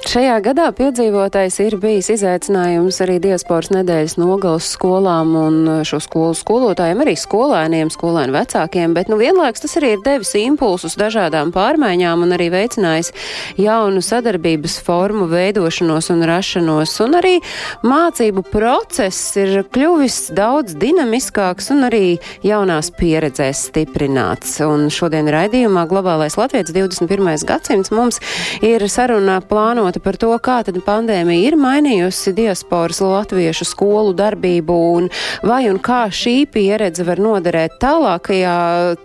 Šajā gadā piedzīvotais ir bijis izaicinājums arī diasporas nedēļas nogals skolām un šo skolu skolotājiem, arī skolēniem, skolēnu vecākiem, bet nu vienlaiks tas arī ir devis impulsus dažādām pārmaiņām un arī veicinājis jaunu sadarbības formu veidošanos un rašanos, un arī mācību process ir kļuvis daudz dinamiskāks un arī jaunās pieredzēs stiprināts. Un šodien raidījumā Globālais Latvijas 21. gadsimts mums ir saruna plānota par to, kā tad pandēmija ir mainījusi diasporas latviešu skolu darbību un vai un kā šī pieredze var noderēt tālākajā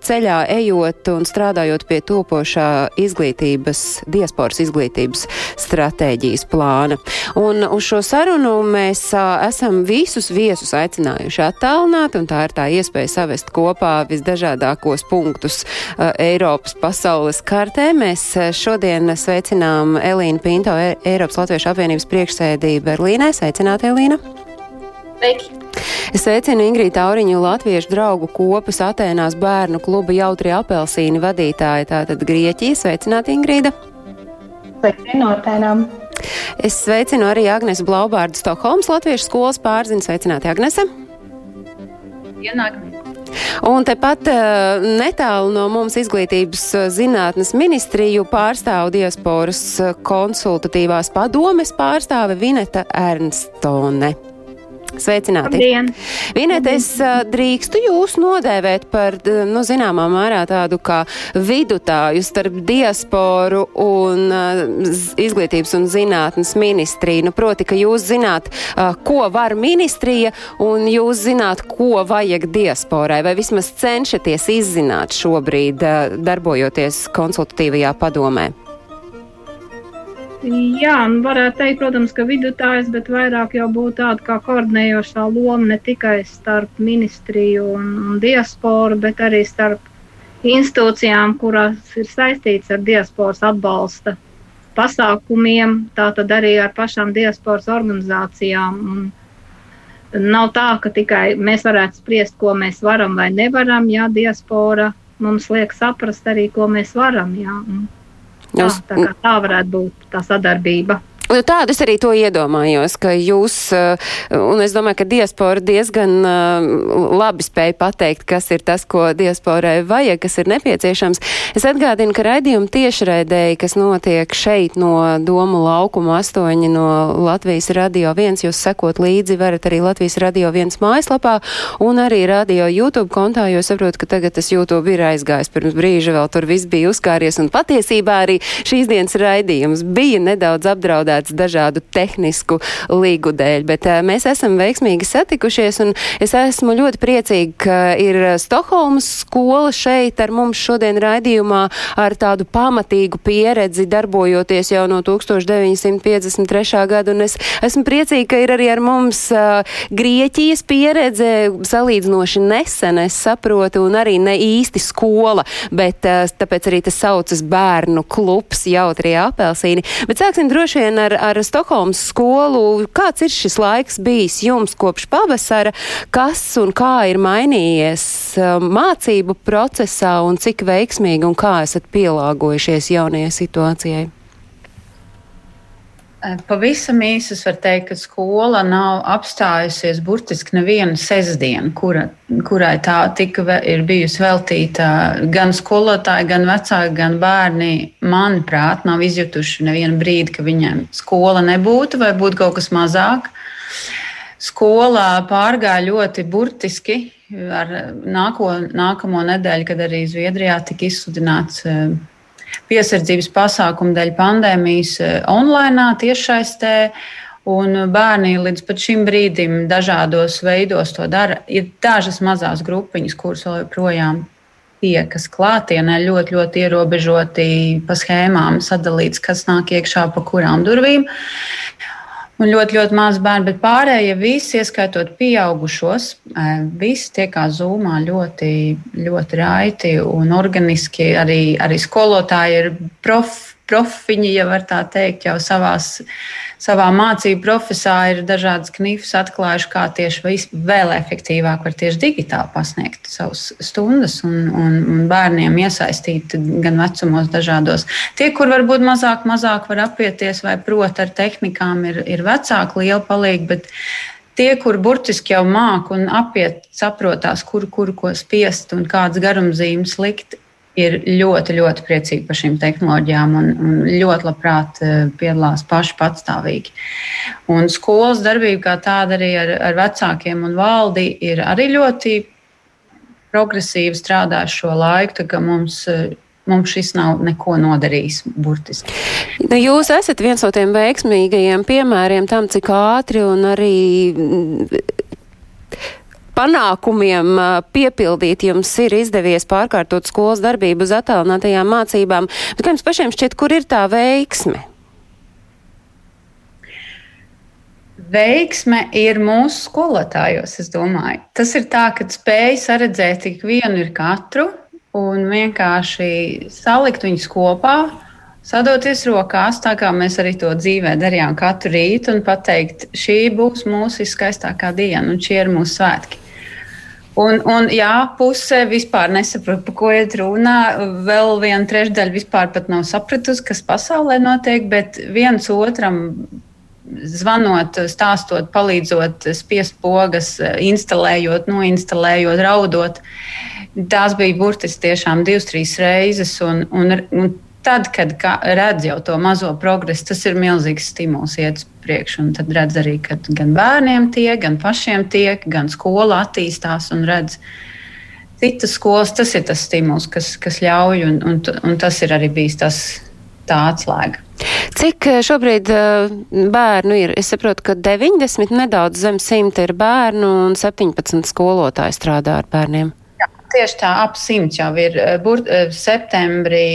ceļā ejot un strādājot pie topošā izglītības, diasporas izglītības stratēģijas plāna. Un uz šo sarunu mēs a, esam visus viesus aicinājuši attālināt, un tā ir tā iespēja savest kopā visdažādākos punktus a, Eiropas pasaules kartē. Mēs šodien sveicinām Elīnu Pinto, E- Eiropas Latviešu apvienības priekšsēdī Berlīnē. Sveicināti, Elīna! Sveiki! Es sveicinu Ingrīdu Tauriņu, Latviešu draugu kopas Atēnās bērnu kluba jautri apelsīni vadītāju, tātad Grieķija. Sveicināti, Ingrīda! Sveiki no tēnām! Es sveicinu arī Agnēsu Blaubārdu Stokholmas Latviešu skolas pārziņu. Sveicināti, Agnese! Ienāk! Un tepat uh, netālu no mums izglītības uh, zinātnes ministriju pārstāv diasporas uh, konsultatīvās padomes pārstāve Vineta Ernstone. Sveicināti! Labdien! Vinet, es uh, drīkstu jūs nodēvēt par, nu, zināmā mērā tādu kā vidutāju starp diasporu un z- izglītības un zinātnes ministriju. Nu, proti, ka jūs zināt, uh, ko var ministrija un jūs zināt, ko vajag diasporai, vai vismaz cenšaties izzināt šobrīd, darbojoties konsultatīvajā padomē. Jā, nu varētu teikt, protams, ka vidutājs, bet vairāk jau būtu tāda kā koordinējošā loma ne tikai starp ministriju un, un diasporu, bet arī starp institūcijām, kurās ir saistīts ar diasporas atbalsta pasākumiem, tātad arī ar pašām diasporas organizācijām. Un nav tā, ka tikai mēs varētu spriest, ko mēs varam vai nevaram, ja diaspora mums liek saprast arī, ko mēs varam. Jā. Un Tā, tā, tā varētu būt tā sadarbība. Nu, Tādu es arī to iedomājos, ka jūs, uh, un es domāju, ka diaspora diezgan uh, labi spēja pateikt, kas ir tas, ko diasporai vajag, kas ir nepieciešams. Es atgādinu, ka raidījuma tiešraidēji, kas notiek šeit no Domu laukuma astoņi no Latvijas radio viens, jūs sekot līdzi varat arī Latvijas radio viens mājaslapā un arī radio YouTube kontā, jo saprotu, ka tagad tas YouTube ir aizgājis pirms brīža, vēl tur viss bija uzkāries, un patiesībā arī šīs dienas raidījums bija nedaudz apdraudēts dažādu tehnisku līgu dēļ, bet uh, mēs esam veiksmīgi satikušies, un es esmu ļoti priecīga, ka ir Stokholmas skola šeit ar mums šodien raidījumā ar tādu pamatīgu pieredzi darbojoties jau no 1953. gada, un es esmu priecīga, ka ir arī ar mums uh, Grieķijas pieredze salīdzinoši nesen, es saprotu, un arī ne īsti skola, bet tāpēc arī tas saucas bērnu klubs jautrie apelsīni. Bet sāksim droši vien ar, ar Stokholmas skolu. Kāds ir šis laiks bijis jums kopš pavasara? Kas un kā ir mainījies uh, mācību procesā un cik veiksmīgi un kā esat pielāgojušies jaunajai situācijai? Pavisam īsi es varu teikt, ka skola nav apstājusies burtiski nevienu sestdienu, kura, kurai tā tika, ir bijusi veltīta gan skolotāji, gan vecāki, gan bērni. Manuprāt, nav izjutuši nevienu brīdi, ka viņiem skola nebūtu vai būtu kaut kas mazāk. Skola pārgāja ļoti burtiski ar nāko, nākamo nedēļu, kad arī Zviedrijā tika izsludināts eh, piesardzības pasākumu dēļ pandēmijas eh, online, tiešsaistē. Un bērni līdz šim brīdim dažādos veidos to dara. Ir dažas mazas grupiņas, kuras joprojām tiekas klātienē, ļoti, ļoti ierobežoti pa schēmām sadalīts, kas nāk iekšā pa kurām durvīm. Un ļoti, ļoti maz bērnu, bet pārējie visi, ieskaitot pieaugušos, visi tiekās zūmā ļoti, ļoti raiti un organiski. Arī, arī skolotāji ir profi profiņi, ja var tā teikt, jau savās, savā mācību profesā ir dažādas knifus atklājuši, kā tieši vēl efektīvāk var tieši digitāli pasniegt savus stundas un, un, un bērniem iesaistīt gan vecumos dažādos. Tie, kur varbūt mazāk, mazāk var apieties vai prot ar tehnikām, ir, ir vecāki liela palīga, bet tie, kur burtiski jau māk un apiet, saprotās, kur, kur ko spiest un kādas garumzīmes likt, ir ļoti, ļoti priecīgi par šīm tehnoloģijām un, un ļoti labprāt eh, piedalās paši patstāvīgi. Un skolas darbība kā tāda arī ar, ar vecākiem un valdi ir arī ļoti progresīvi strādājuši šo laiku, tā ka mums eh, mums šis nav neko nodarījis burtiski. Nu, jūs esat viens no tiem veiksmīgajiem piemēriem tam, cik ātri un arī panākumiem piepildīt jums ir izdevies pārkārtot skolas darbību uz attālinātajām mācībām. Bet kā jums pašiem šķiet, kur ir tā veiksme? Veiksme ir mūsu skolotājos, es domāju. Tas ir tā, ka spēj saredzēt tik vienu ir katru un vienkārši salikt viņus kopā, sadoties rokās, tā kā mēs arī to dzīvē darījām katru rītu, un pateikt, šī būs mūsu viskaistākā diena, un šie ir mūsu svētki. Un, un jā, puse vispār nesaprot, par ko iet runā. Vēl viena trešdaļa vispār nav sapratusi, kas pasaulē notiek, bet viens otram zvanot, stāstot, palīdzot, spiest pogas, instalējot, noinstalējot, raudot. Tās bija burtiski tiešām divas, trīs reizes. Un, un, un tad, kad redz jau to mazo progresu, tas ir milzīgs stimuls iet uz priekšu. Tad redz arī, ka gan bērniem tiek, gan pašiem tiek, gan skola attīstās un redz. Citas skolas tas ir tas stimuls, kas, kas ļauj, un, un, un tas ir arī bijis tas tā atslēga. Cik eh, šobrīd uh, bērnu ir? Es saprotu, ka 90 nedaudz zem 100 ir bērnu un 17 skolotāji strādā ar bērniem. Jā, tieši tā, ap 100 jau ir. Eh, Bur, septembrī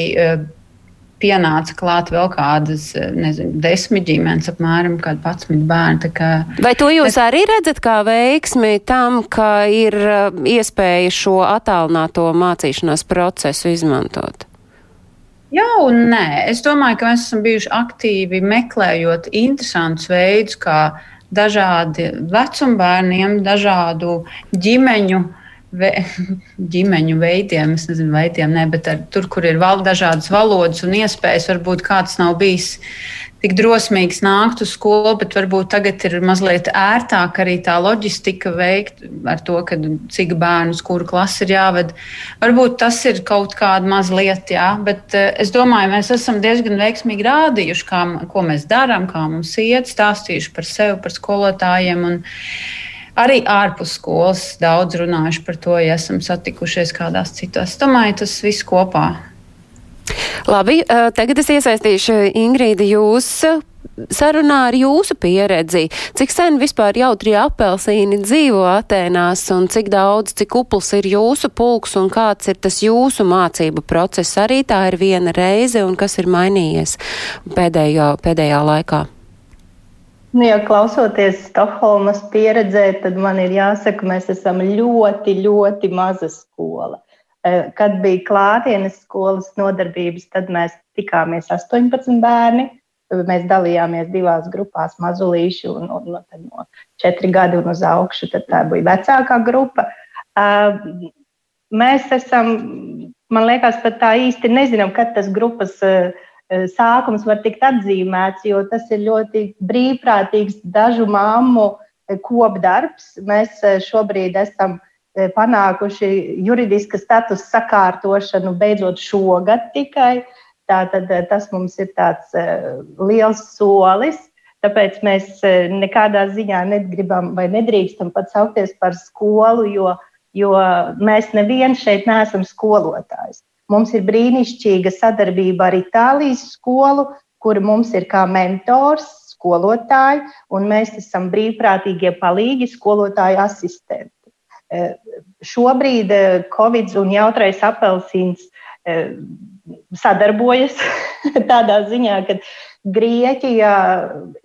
pienāca klāt vēl kādas, eh, nezinu, desmit ģimenes, apmēram kādi 11 bērni. Kā... Vai to jūs es... arī redzat kā veiksmi tam, ka ir eh, iespēja šo attālināto mācīšanās procesu izmantot? Jā, un nē. Es domāju, ka mēs esam bijuši aktīvi meklējot interesantus veidus, kā dažādi vecumbērniem, dažādu ģimeņu uh, ve, ģimeņu veidiem, es nezinu, veidiem, ne, bet ar, tur, kur ir val, dažādas valodas un iespējas, varbūt kāds nav bijis tik drosmīgs nākt uz skolu, bet varbūt tagad ir mazliet ērtāk arī tā loģistika veikt ar to, ka cik bērnus, kuru klasi ir jāved. Varbūt tas ir kaut kāda mazliet, jā, bet uh, es domāju, mēs esam diezgan veiksmīgi rādījuši, kā, ko mēs darām, kā mums iet, stāstījuši par sevi, par skolotājiem. Un, Arī ārpus skolas daudz runājuši par to, ja esam satikušies kādās citās. Domāju, tas viss kopā. Labi, tagad es iesaistīšu Ingrīdi jūs sarunā ar jūsu pieredzi. Cik sen vispār jautrie apelsīni dzīvo Atēnās un cik daudz, cik upls ir jūsu pulks un kāds ir tas jūsu mācību process? Arī tā ir viena reize un kas ir mainījies pēdējo, pēdējā laikā? Nu, ja klausoties Stokholmas pieredzē, tad man ir jāsaka, mēs esam ļoti, ļoti maza skola. Eh, kad bija klātienes skolas nodarbības, tad mēs tikāmies 18 bērni. Mēs dalījāmies divās grupās, mazulīši un, un, un no 4 gadi un uz augšu. Tad tā bija vecākā grupa. Eh, mēs esam, man liekas, pat tā īsti nezinām, kad tas grupas uh, sākums var tikt atzīmēts, jo tas ir ļoti brīvprātīgs dažu mammu eh, kopdarbs. Mēs eh, šobrīd esam panākuši juridiska statusa sakārtošanu beidzot šogad tikai. Tātad tas mums ir tāds liels solis. Tāpēc mēs nekādā ziņā negribam vai nedrīkstam pat saukties par skolu, jo, jo mēs neviens šeit neesam skolotājs. Mums ir brīnišķīga sadarbība ar Itālijas skolu, kur mums ir kā mentors, skolotāji, un mēs esam brīvprātīgie palīgi, skolotāju asistenti. Eh, šobrīd eh, Covid un jautrais apelsīns eh, sadarbojas tādā ziņā, ka Grieķijā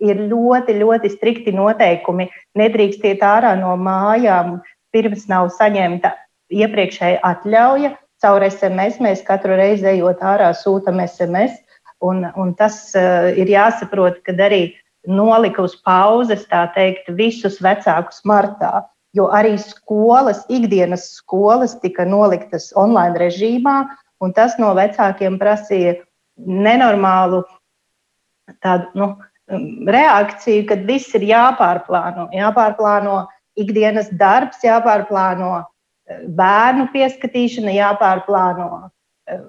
ir ļoti, ļoti strikti noteikumi. Nedrīkst iet ārā no mājām, pirms nav saņemta iepriekšēja atļauja. Caur SMS mēs katru reizi ejot ārā sūtam SMS. Un, un tas uh, ir jāsaprot, kad arī nolika uz pauzes, tā teikt, visus vecākus martā. Jo arī skolas, ikdienas skolas tika noliktas online režīmā, un tas no vecākiem prasīja nenormālu tādu nu, reakciju, kad viss ir jāpārplāno. Jāpārplāno ikdienas darbs, jāpārplāno bērnu pieskatīšana, jāpārplāno eh,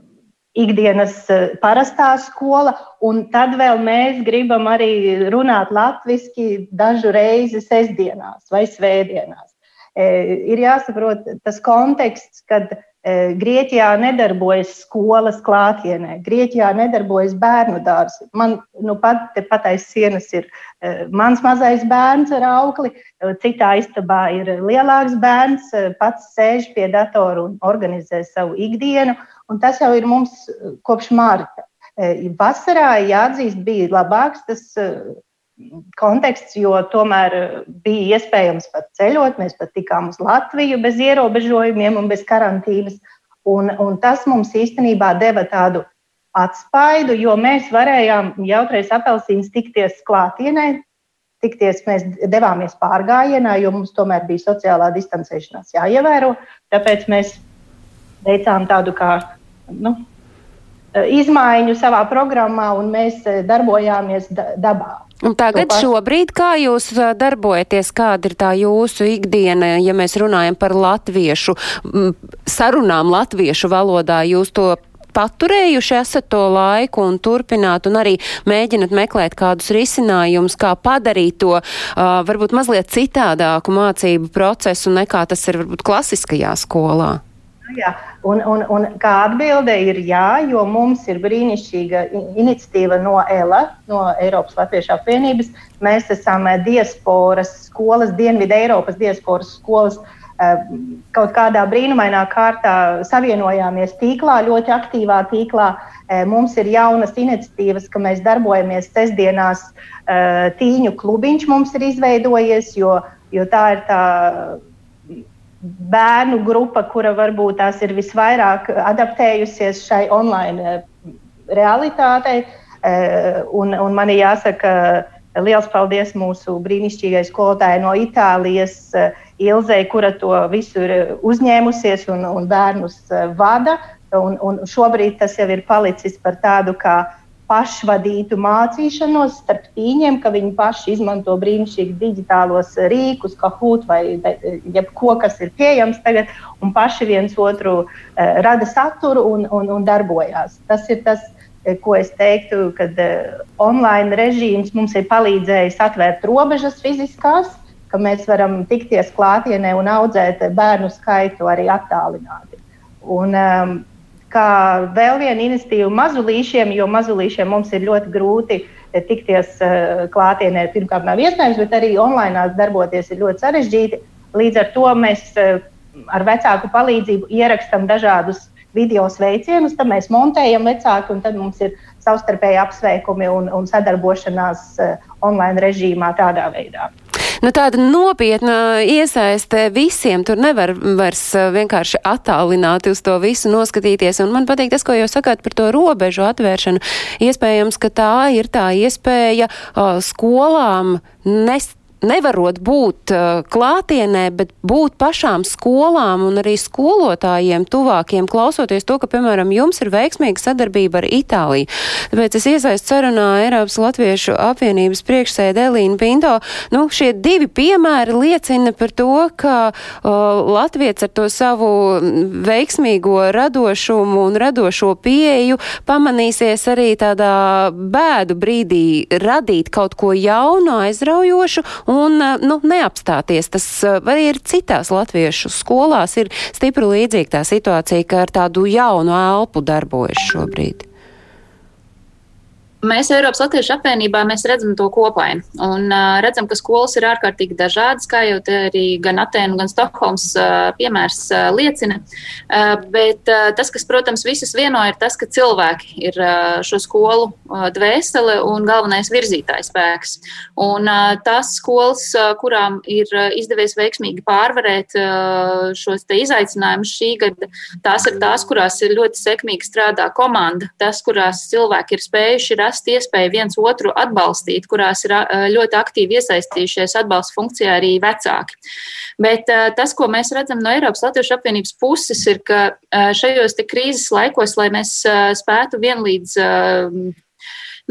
ikdienas eh, parastā skola, un tad vēl mēs gribam arī runāt latviešu dažu reizi sestdienās vai svētdienās. Ir jāsaprot tas konteksts, kad Eh, Grieķijā nedarbojas skolas klātienē, Grieķijā nedarbojas bērnu dārzi. Man nu, pat te patais sienas ir eh, mans mazais bērns ar aukli, eh, citā istabā ir lielāks bērns, pats sēž pie datora un organizē savu ikdienu, un tas jau ir mums kopš marta. Vasarā, jāatzīst, bija labāks tas konteksts, jo tomēr bija iespējams pat ceļot. Mēs pat tikām uz Latviju bez ierobežojumiem un bez karantīnas. Un, un tas mums īstenībā deva tādu atspaidu, jo mēs varējām jautrais apelsīns tikties klātienē. Tikties mēs devāmies pārgājienā, jo mums tomēr bija sociālā distancēšanās jāievēro. Tāpēc mēs veicām tādu kā nu, izmaiņu savā programmā un mēs darbojāmies dabā. Un tagad šobrīd, kā jūs darbojaties, kāda ir tā jūsu ikdiena, ja mēs runājam par latviešu, sarunām latviešu valodā, jūs to paturējuši esat to laiku un turpināt un arī mēģinat meklēt kādus risinājumus, kā padarīt to uh, varbūt mazliet citādāku mācību procesu nekā tas ir varbūt klasiskajā skolā? Nu jā, un, un, un kā atbilde ir jā, jo mums ir brīnišķīga iniciatīva no ELA, no Eiropas Latviešu apvienības. Mēs esam eh, diasporas skolas, Dienvidu Eiropas diasporas skolas. Eh, kaut kādā brīnumainā kārtā savienojāmies tīklā, ļoti aktīvā tīklā. Eh, mums ir jaunas iniciatīvas, ka mēs darbojamies sestdienās. Tīņu klubiņš mums ir izveidojies, jo, jo tā ir tā bērnu grupa, kura varbūt tās ir visvairāk adaptējusies šai online eh, realitātei. Eh, un, un man ir jāsaka, liels paldies mūsu brīnišķīgai skolotājai no Itālijas, eh, Ilzei, kura to visu ir uzņēmusies un, un bērnus vada. Un, un šobrīd tas jau ir palicis par tādu kā pašvadītu mācīšanos starp tīņiem, ka viņi paši izmanto brīnišķīgi digitālos rīkus, kā hūt vai jebko, kas ir pieejams tagad, un paši viens otru uh, rada saturu un, un, un darbojās. Tas ir tas, eh, ko es teiktu, kad uh, online režīms mums ir palīdzējis atvērt robežas fiziskās, ka mēs varam tikties klātienē un audzēt bērnu skaitu arī attālināti. Un, um, kā vēl viena iniciatīva mazulīšiem, jo mazulīšiem mums ir ļoti grūti eh, tikties uh, klātienē. Pirmkārt, nav iespējams, bet arī online darboties ir ļoti sarežģīti. Līdz ar to mēs uh, ar vecāku palīdzību ierakstām dažādus video sveicienus, tad mēs montējam vecāku, un tad mums ir savstarpēji apsveikumi un, un sadarbošanās online režīmā tādā veidā nu, tāda nopietna iesaiste visiem. Tur nevar vairs uh, vienkārši attālināti uz to visu noskatīties. Un man patīk tas, ko jūs sakāt par to robežu atvēršanu. Iespējams, ka tā ir tā iespēja uh, skolām nest nevarot būt uh, klātienē, bet būt pašām skolām un arī skolotājiem tuvākiem, klausoties to, ka, piemēram, jums ir veiksmīga sadarbība ar Itāliju. Tāpēc es iesaistu sarunā Eiropas Latviešu apvienības priekšsēdē Elīnu Pinto. Nu, šie divi piemēri liecina par to, ka uh, Latviets ar to savu veiksmīgo radošumu un radošo pieeju pamanīsies arī tādā bēdu brīdī radīt kaut ko jaunu, aizraujošu un nu, neapstāties. Tas arī ir citās latviešu skolās ir stipri līdzīga tā situācija, ka ar tādu jaunu elpu darbojas šobrīd. Mēs Eiropas Latviešu apvienībā redzam to kopainu un uh, redzam, ka skolas ir ārkārtīgi dažādas, kā jau arī gan Atēnu, gan Stokholmas uh, piemērs uh, liecina. Uh, bet uh, tas, kas, protams, visus vieno, ir tas, ka cilvēki ir uh, šo skolu uh, dvēsele un galvenais virzītājs spēks. Un uh, tās skolas, uh, kurām ir uh, izdevies veiksmīgi pārvarēt uh, šos izaicinājumus šī gada, tās ir tās, kurās ir ļoti sekmīgi strādā komanda, tas, kurās cilvēki ir spējuši rast iespēju viens otru atbalstīt, kurās ir ļoti aktīvi iesaistījušies atbalsta funkcijā arī vecāki. Bet tas, ko mēs redzam no Eiropas Latviešu apvienības puses, ir, ka šajos krīzes laikos, lai mēs spētu vienlīdz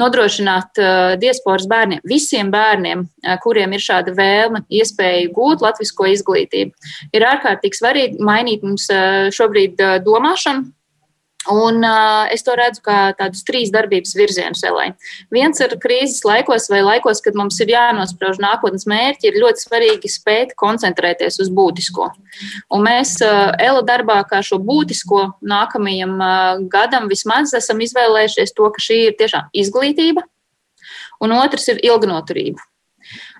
nodrošināt uh, diasporas bērniem, visiem bērniem, uh, kuriem ir šāda vēlme, iespēja gūt latvisko izglītību. Ir ārkārtīgi svarīgi mainīt mums uh, šobrīd domāšanu Un, uh, es to redzu kā tādus trīs darbības virzienus Elai. Viens ir krīzes laikos vai laikos, kad mums ir jānosprauž nākotnes mērķi, ir ļoti svarīgi spēt koncentrēties uz būtisko. Un mēs uh, Ela darbā kā šo būtisko nākamajam uh, gadam vismaz esam izvēlējušies to, ka šī ir tiešām izglītība, un otrs ir ilgnoturība.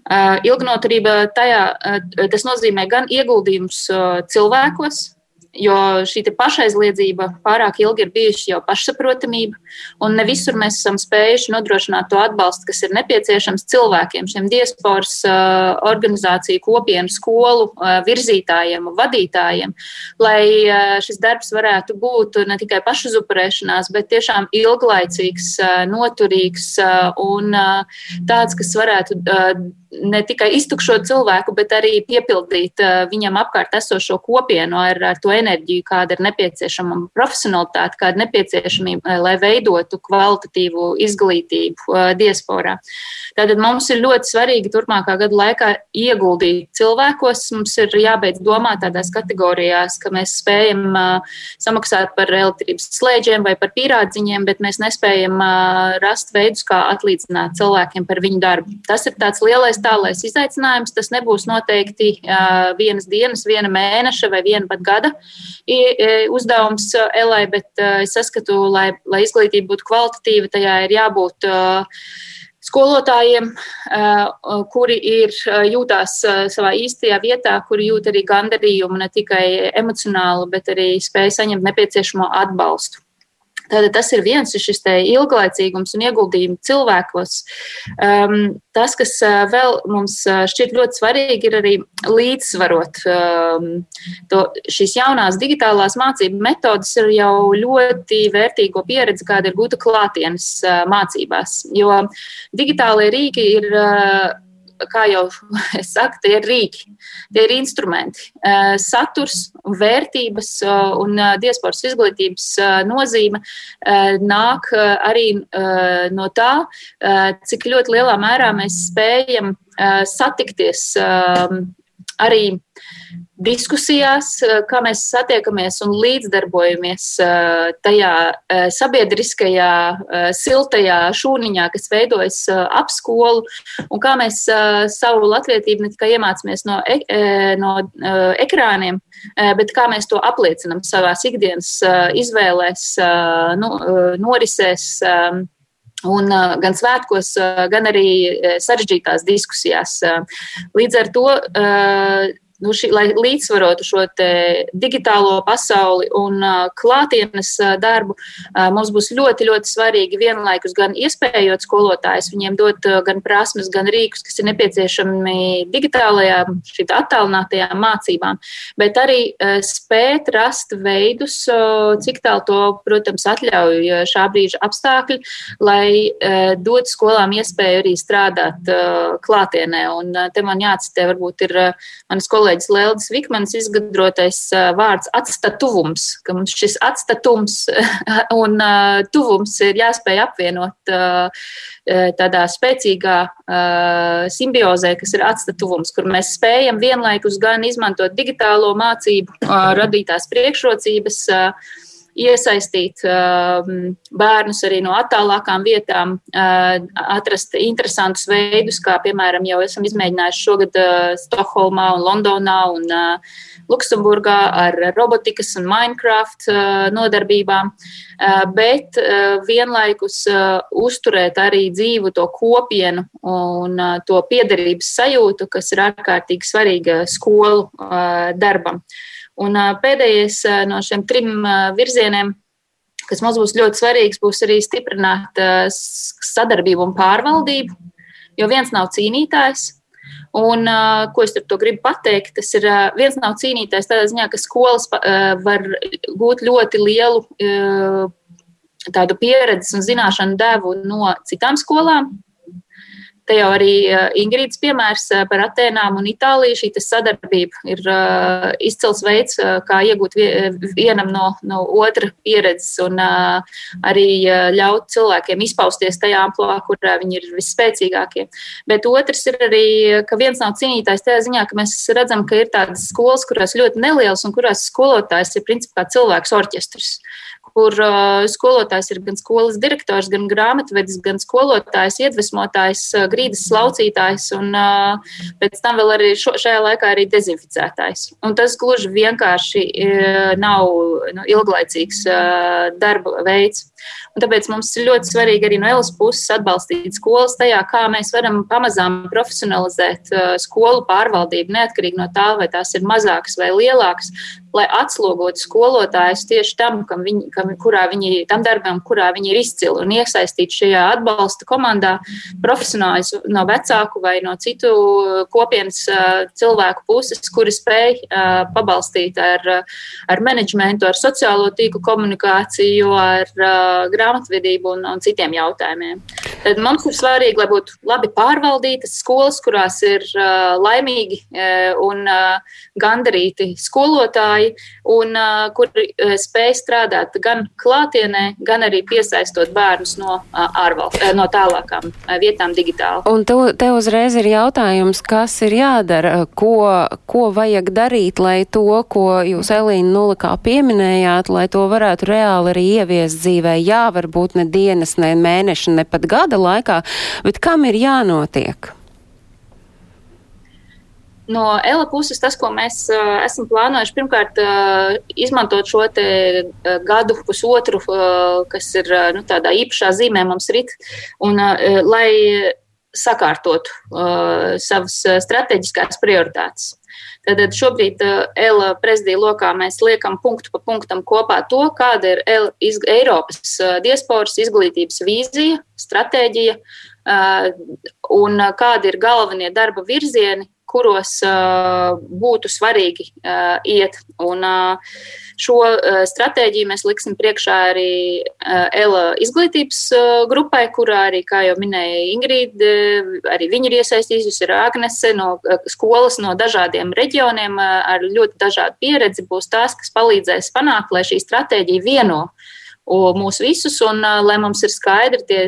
Uh, ilgnoturība tajā, uh, tas nozīmē gan ieguldījums uh, cilvēkos, jo šī pašaizliedzība pārāk ilgi ir bijusi jau pašsaprotamība, un ne visur mēs esam spējuši nodrošināt to atbalstu, kas ir nepieciešams cilvēkiem, šiem diasporas organizāciju, kopienu, skolu virzītājiem, vadītājiem, lai šis darbs varētu būt ne tikai pašuzupurēšanās, bet tiešām ilglaicīgs, noturīgs un tāds, kas varētu ne tikai iztukšot cilvēku, bet arī piepildīt viņam apkārt esošo kopienu ar, ar to enerģiju, kāda ir nepieciešama, profesionalitāte, kāda ir nepieciešamība, lai veidotu kvalitatīvu izglītību diasporā. Tātad mums ir ļoti svarīgi turpmākā gada laikā ieguldīt cilvēkos. Mums ir jābeidz domāt tādās kategorijās, ka mēs spējam samaksāt par elektrības slēdžiem vai par pīrādziņiem, bet mēs nespējam rast veidus, kā atlīdzināt cilvēkiem par viņu darbu. Tas ir tāds lielais tālais izaicinājums. Tas nebūs noteikti uh, vienas dienas, viena mēneša vai viena pat gada uzdevums Elai, bet uh, es saskatu, lai, lai izglītība būtu kvalitatīva, tajā ir jābūt. Uh, skolotājiem, kuri ir jūtās savā īstajā vietā, kuri jūt arī gandarījumu ne tikai emocionāli, bet arī spēja saņemt nepieciešamo atbalstu. Tātad tas ir viens ir šis ilglaicīgums un ieguldījumi cilvēkos. Um, tas, kas uh, vēl mums uh, šķiet ļoti svarīgi, ir arī līdzsvarot um, to, šīs jaunās digitālās mācību metodas ir jau ļoti vērtīgo pieredzi, kāda ir gūta klātienes uh, mācībās. Jo digitālie rīki ir uh, kā jau es saku, tie ir rīki, tie ir instrumenti. Eh, saturs, vērtības eh, un eh, diasporas izglītības nozīme nāk arī no tā, cik ļoti lielā mērā mēs spējam satikties arī diskusijās, eh, kā mēs satiekamies un līdzdarbojamies eh, tajā eh, sabiedriskajā, siltajā šūniņā, kas veidojas ap skolu, un kā mēs savu latvietību ne tikai iemācāmies no, no ekrāniem, bet kā mēs to apliecinam savās ikdienas izvēlēs, nu, norisēs. Un, gan svētkos, gan arī sarežģītās diskusijās. Līdz ar to nu, šī, lai līdzsvarotu šo digitālo pasauli un uh, klātienes uh, darbu, uh, mums būs ļoti, ļoti svarīgi vienlaikus gan iespējot skolotājus, viņiem dot uh, gan prasmes, gan rīkus, kas ir nepieciešami digitālajām, šīm attālinātajām mācībām, bet arī uh, spēt rast veidus, uh, cik tālu to, protams, atļauj šā brīža apstākļi, lai uh, dot skolām iespēju arī strādāt uh, klātienē. Un uh, te man jācitē, varbūt ir uh, manas kolēģis kolēģis Lēldis Vikmans izgudrotais vārds atstatuvums, ka mums šis atstatums un tuvums ir jāspēj apvienot tādā spēcīgā simbiozē, kas ir atstatuvums, kur mēs spējam vienlaikus gan izmantot digitālo mācību radītās priekšrocības, iesaistīt bērnus arī no attālākām vietām, atrast interesantus veidus, kā piemēram jau esam izmēģinājuši šogad Stokholmā un Londonā un Luksemburgā ar robotikas un Minecraft nodarbībām, bet vienlaikus uzturēt arī dzīvu to kopienu un to piederības sajūtu, kas ir ārkārtīgi svarīga skolu darbam. Un pēdējais no šiem trim virzieniem, kas mums būs ļoti svarīgs, būs arī stiprināt sadarbību un pārvaldību, jo viens nav cīnītājs. Un, ko es ar to gribu pateikt, tas ir viens nav cīnītājs tādā ziņā, ka skolas var gūt ļoti lielu tādu pieredzes un zināšanu devu no citām skolām, Te jau arī eh, Ingrīdas piemērs eh, par Atēnām un Itāliju. Šī sadarbība ir eh, izcils veids, kā iegūt vienam no, no otra pieredzes un arī ļaut cilvēkiem izpausties tajā amplitūdā, kurā viņi ir visspēcīgākie. Bet otrs ir arī, ka viens nav cīnītājs tajā ziņā, ka mēs redzam, ka ir tādas skolas, kurās ļoti nelielas un kurās skolotājs ir principā cilvēks orķestrs kur uh, skolotājs ir gan skolas direktors, gan grāmatvedis, gan skolotājs, iedvesmotājs, uh, grīdas slaucītājs un uh, pēc tam vēl arī šo, šajā laikā arī dezinficētājs. Un tas gluži vienkārši nav nu, ilglaicīgs darba veids. Un tāpēc mums ir ļoti svarīgi arī no Elas puses atbalstīt skolas tajā, kā mēs varam pamazām profesionalizēt uh, skolu pārvaldību, neatkarīgi no tā, vai tās ir mazākas vai lielākas, lai atslogotu skolotājus tieši tam, viņi, kam, kurā viņi, tam darbam, kurā viņi ir izcili un iesaistīti šajā atbalsta komandā, profesionāļus no vecāku vai no citu kopienas uh, cilvēku puses, kuri spēj uh, pabalstīt ar, ar menedžmentu, ar sociālo tīklu komunikāciju, ar grāmatvedību un, un citiem jautājumiem. Tad mums ir svarīgi, lai būtu labi pārvaldītas skolas, kurās ir uh, laimīgi uh, un uh, gandarīti skolotāji, un uh, kuri uh, spēj strādāt gan klātienē, gan arī piesaistot bērnus no, uh, ārvalst, uh, no tālākām uh, vietām digitāli. Un te, te uzreiz ir jautājums, kas ir jādara, ko, ko vajag darīt, lai to, ko jūs, Elīna, nulikā pieminējāt, lai to varētu reāli arī ieviest dzīvē. Jā, varbūt ne dienas, ne mēneša, ne pat gada laikā, bet kam ir jānotiek? No ELA puses tas, ko mēs uh, esam plānojuši, pirmkārt, uh, izmantot šo uh, gadu, pusotru, uh, kas ir uh, nu, tādā īpašā zīmē mums rit, un uh, lai sakārtotu uh, savas strateģiskās prioritātes. Tad šobrīd ELA prezidija lokā mēs liekam punktu pa punktam kopā to, kāda ir ELA, iz, Eiropas diasporas izglītības vīzija, stratēģija un kādi ir galvenie darba virzieni, kuros uh, būtu svarīgi uh, iet. Un, uh, šo stratēģiju mēs liksim priekšā arī ELA izglītības grupai, kurā arī, kā jau minēja Ingrīda, arī viņa ir iesaistījusies, ir Agnese no skolas no dažādiem reģioniem ar ļoti dažādu pieredzi, būs tās, kas palīdzēs panākt, lai šī stratēģija vieno mūs visus, un lai mums ir skaidri tie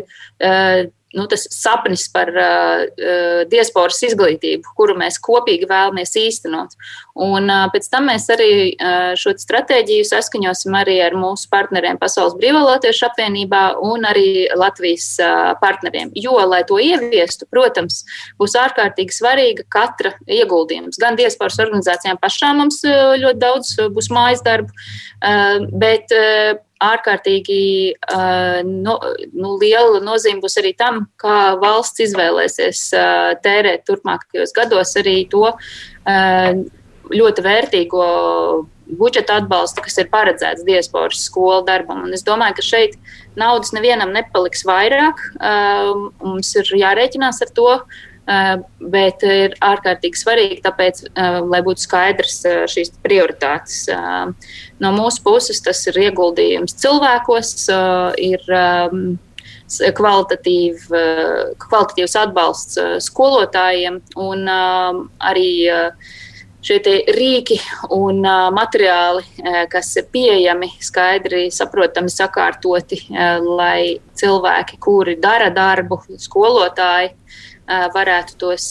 nu, tas sapnis par uh, uh, diasporas izglītību, kuru mēs kopīgi vēlamies īstenot. Un uh, pēc tam mēs arī uh, šo stratēģiju saskaņosim arī ar mūsu partneriem Pasaules Brīvā Latviešu apvienībā un arī Latvijas uh, partneriem. Jo, lai to ieviestu, protams, būs ārkārtīgi svarīga katra ieguldījums. Gan diasporas organizācijām pašām mums uh, ļoti daudz būs mājas darbu, uh, bet uh, ārkārtīgi uh, no, nu, liela nozīme būs arī tam, kā valsts izvēlēsies uh, tērēt turpmākajos gados arī to uh, ļoti vērtīgo budžeta atbalstu, kas ir paredzēts diasporas skolu darbam. Un es domāju, ka šeit naudas nevienam nepaliks vairāk. Uh, mums ir jārēķinās ar to, Eh, bet ir ārkārtīgi svarīgi, tāpēc, eh, lai būtu skaidrs eh, šīs prioritātes. No mūsu puses tas ir ieguldījums cilvēkos, ir kvalitatīv, kvalitatīvs atbalsts skolotājiem un arī šie rīki un uh, materiāli, kas ir pieejami, skaidri, saprotami, sakārtoti, uh, lai cilvēki, kuri dara darbu, skolotāji, varētu tos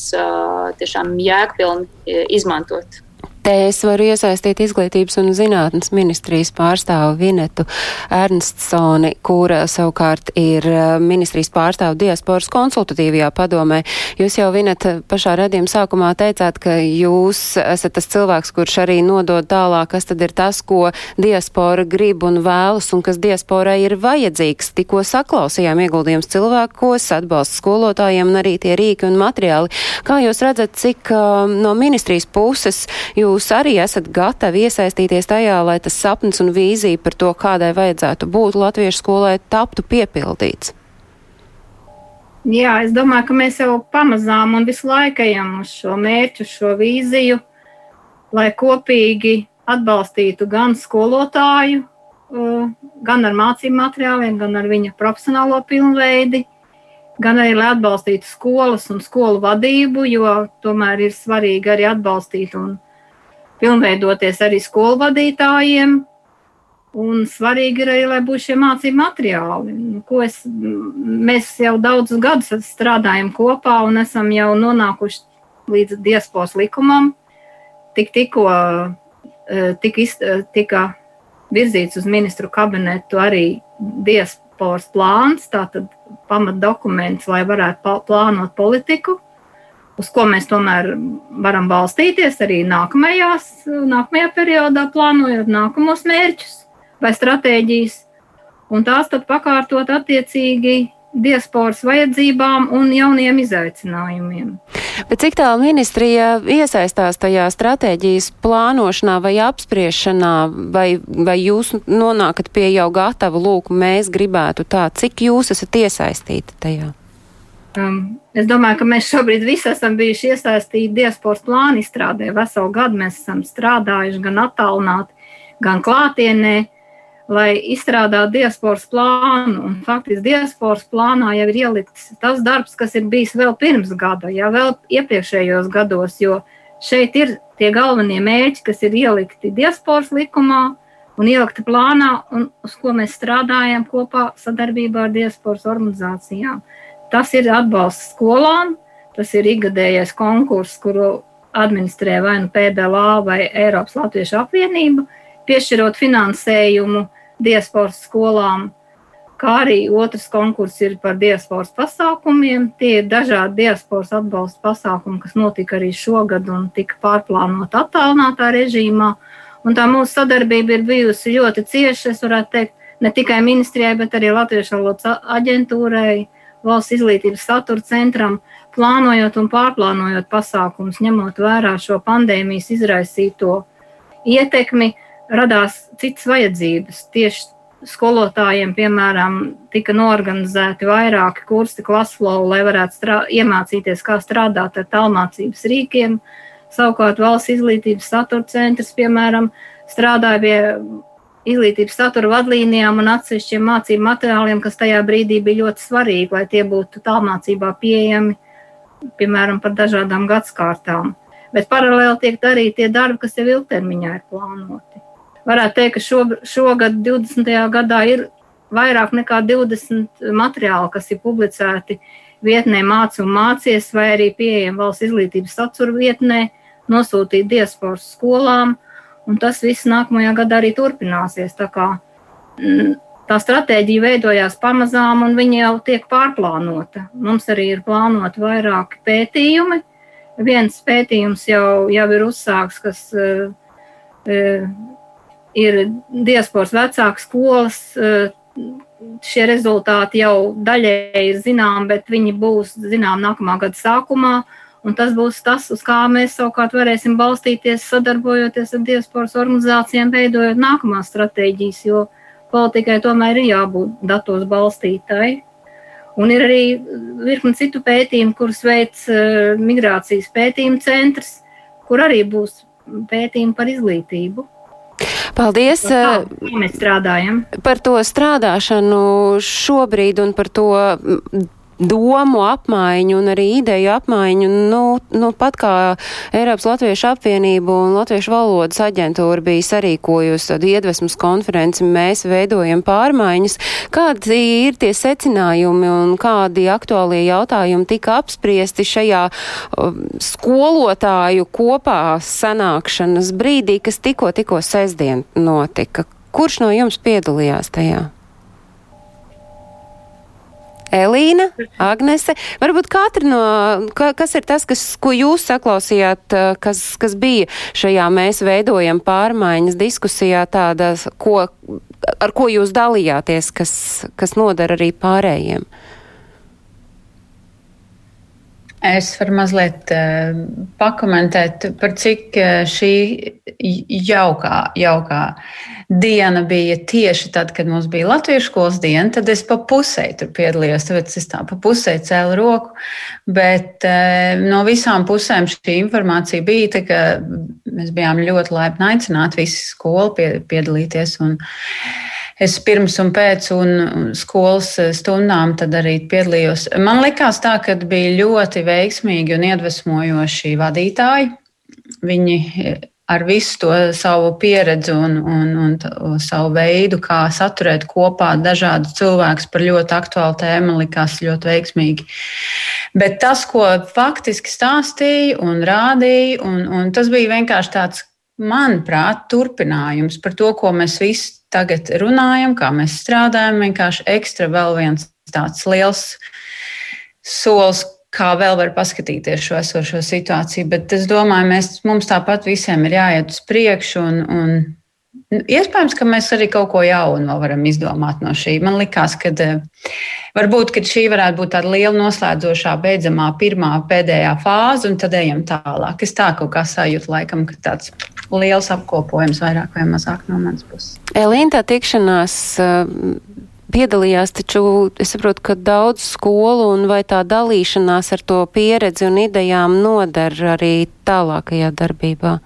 tiešām jēgpilni izmantot. Te es varu iesaistīt izglītības un zinātnes ministrijas pārstāvu Vinetu Ernstsoni, kura savukārt ir eh, ministrijas pārstāvu diasporas konsultatīvajā padomē. Jūs jau, Vineta, pašā redzījuma sākumā teicāt, ka jūs esat tas cilvēks, kurš arī nodod tālāk, kas tad ir tas, ko diaspora grib un vēlas un kas diasporai ir vajadzīgs. Tikko saklausījām ieguldījums cilvēkos, atbalsts skolotājiem un arī tie rīki un materiāli. Kā jūs redzat, cik uh, no ministrijas puses jūs jūs arī esat gatavi iesaistīties tajā, lai tas sapnis un vīzija par to, kādai vajadzētu būt latviešu skolai, taptu piepildīts? Jā, es domāju, ka mēs jau pamazām un visu laiku ejam uz šo mērķu, šo vīziju, lai kopīgi atbalstītu gan skolotāju, gan ar mācību materiāliem, gan ar viņa profesionālo pilnveidi, gan arī, lai atbalstītu skolas un skolu vadību, jo tomēr ir svarīgi arī atbalstīt un pilnveidoties arī skolu vadītājiem. Un svarīgi ir arī, lai būtu šie mācību materiāli. Nu, es, mēs jau daudzus gadus strādājam kopā un esam jau nonākuši līdz diasporas likumam. Tik, tikko eh, tika, iz, eh, tika virzīts uz ministru kabinetu arī diasporas plāns, tātad pamatdokuments, lai varētu plānot politiku uz ko mēs tomēr varam balstīties arī nākamajās, nākamajā periodā, plānojot nākamos mērķus vai stratēģijas, un tās tad pakārtot attiecīgi diasporas vajadzībām un jauniem izaicinājumiem. Bet cik tālu ministrija iesaistās tajā stratēģijas plānošanā vai apspriešanā, vai, vai jūs nonākat pie jau gatava lūk, mēs gribētu tā, cik jūs esat iesaistīti tajā? Um, es domāju, ka mēs šobrīd visi esam bijuši iesaistīti diasporas plānu izstrādē. Veselu gadu mēs esam strādājuši gan attālināti, gan klātienē, lai izstrādātu diasporas plānu. Un faktiski diasporas plānā jau ir ielikts tas darbs, kas ir bijis vēl pirms gada, jau vēl iepriekšējos gados, jo šeit ir tie galvenie mērķi, kas ir ielikti diasporas likumā un ielikti plānā, un uz ko mēs strādājam kopā sadarbībā ar diasporas organizācijām. Tas ir atbalsts skolām, tas ir ikgadējais konkurss, kuru administrē vai nu PBLA vai Eiropas Latviešu apvienība, piešķirot finansējumu diasporas skolām, kā arī otrs konkurss ir par diasporas pasākumiem. Tie ir dažādi diasporas atbalsta pasākumi, kas notika arī šogad un tika pārplānot attālinātā režīmā. Un tā mūsu sadarbība ir bijusi ļoti cieša, es varētu teikt, ne tikai ministrijai, bet arī Latviešu valodas aģentūrai, valsts izglītības satura centram, plānojot un pārplānojot pasākumus, ņemot vērā šo pandēmijas izraisīto ietekmi, radās citas vajadzības. Tieši skolotājiem, piemēram, tika norganizēti vairāki kursi klasflow, lai varētu iemācīties, kā strādāt ar tālmācības rīkiem. Savukārt valsts izglītības satura centrs, piemēram, strādāja pie izglītības satura vadlīnijām un atsevišķiem mācību materiāliem, kas tajā brīdī bija ļoti svarīgi, lai tie būtu tālmācībā pieejami, piemēram, par dažādām gadsimtām. Bet paralēli tiek darīti tie darbi, kas jau ilgtermiņā ir plānoti. Varētu teikt, ka šo, šogad, 20. gadā, ir vairāk nekā 20 materiāli, kas ir publicēti vietnē Mācu un Mācies, vai arī pieejami valsts izglītības satura vietnē, nosūtīti diasporas skolām un tas viss nākamajā gadā arī turpināsies. Tā, kā, mm, tā stratēģija veidojās pamazām, un viņa jau tiek pārplānota. Mums arī ir plānoti vairāki pētījumi. Viens pētījums jau, jau ir uzsāks, kas uh, ir diasporas vecāku skolas. Uh, šie rezultāti jau daļēji ir zināmi, bet viņi būs zināmi nākamā gada sākumā. Uh, Un tas būs tas, uz kā mēs savukārt varēsim balstīties, sadarbojoties ar diasporas organizācijām, veidojot nākamās stratēģijas, jo politikai tomēr ir jābūt datos balstītai. Un ir arī virkni citu pētījumu, kurus veids uh, Migrācijas pētījuma centrs, kur arī būs pētījumi par izglītību. Paldies! Kā, kā mēs strādājam? Par to strādāšanu šobrīd un par to domu apmaiņu un arī ideju apmaiņu. Nu, nu, pat kā Eiropas Latviešu apvienība un Latviešu valodas aģentūra bija sarīkojusi tādu iedvesmas konferenci, mēs veidojam pārmaiņas. Kādi ir tie secinājumi un kādi aktuālie jautājumi tika apspriesti šajā uh, skolotāju kopā sanākšanas brīdī, kas tikko, tikko sestdien notika? Kurš no jums piedalījās tajā? Elīna, Agnese, varbūt katra no, ka, kas ir tas, kas, ko jūs saklausījāt, kas, kas bija šajā mēs veidojam pārmaiņas diskusijā tādas, ko, ar ko jūs dalījāties, kas, kas nodara arī pārējiem? Es varu mazliet uh, pakomentēt par cik šī jaukā, jaukā uh, diena bija tieši tad, kad mums bija latviešu skolas diena, tad es pa pusē tur piedalījos. Tāpēc es tā pa pusē cēlu roku. Bet e, no visām pusēm šī informācija bija, tā, ka mēs bijām ļoti laipni aicināti visi skolu pie, piedalīties. Un, Es pirms un pēc un skolas stundām tad arī piedalījos. Man likās tā, ka bija ļoti veiksmīgi un iedvesmojoši vadītāji. Viņi ar visu to savu pieredzi un, un, un savu veidu, kā saturēt kopā dažādus cilvēkus par ļoti aktuālu tēmu, likās ļoti veiksmīgi. Bet tas, ko faktiski stāstīja un rādīja, un, un tas bija vienkārši tāds, manuprāt, turpinājums par to, ko mēs visi tagad runājam, kā mēs strādājam. Vienkārši ekstra vēl viens tāds liels solis, kā vēl var paskatīties šo esošo situāciju. Bet es domāju, mēs, mums tāpat visiem ir jāiet uz priekšu. Un, un iespējams, ka mēs arī kaut ko jaunu varam izdomāt no šī. Man liekas, ka eh, varbūt ka šī varētu būt tāda liela noslēdzošā, beidzamā, pirmā, pēdējā fāze, un tad ejam tālāk. Es tā kaut kā sajūtu, laikam, ka tāds liels apkopojums vairāk vai mazāk no manas puses. Elīna, tā tikšanās piedalījās, taču es saprotu, ka daudz skolu un vai tā dalīšanās ar to pieredzi un idejām nodara arī tālākajā darbībā?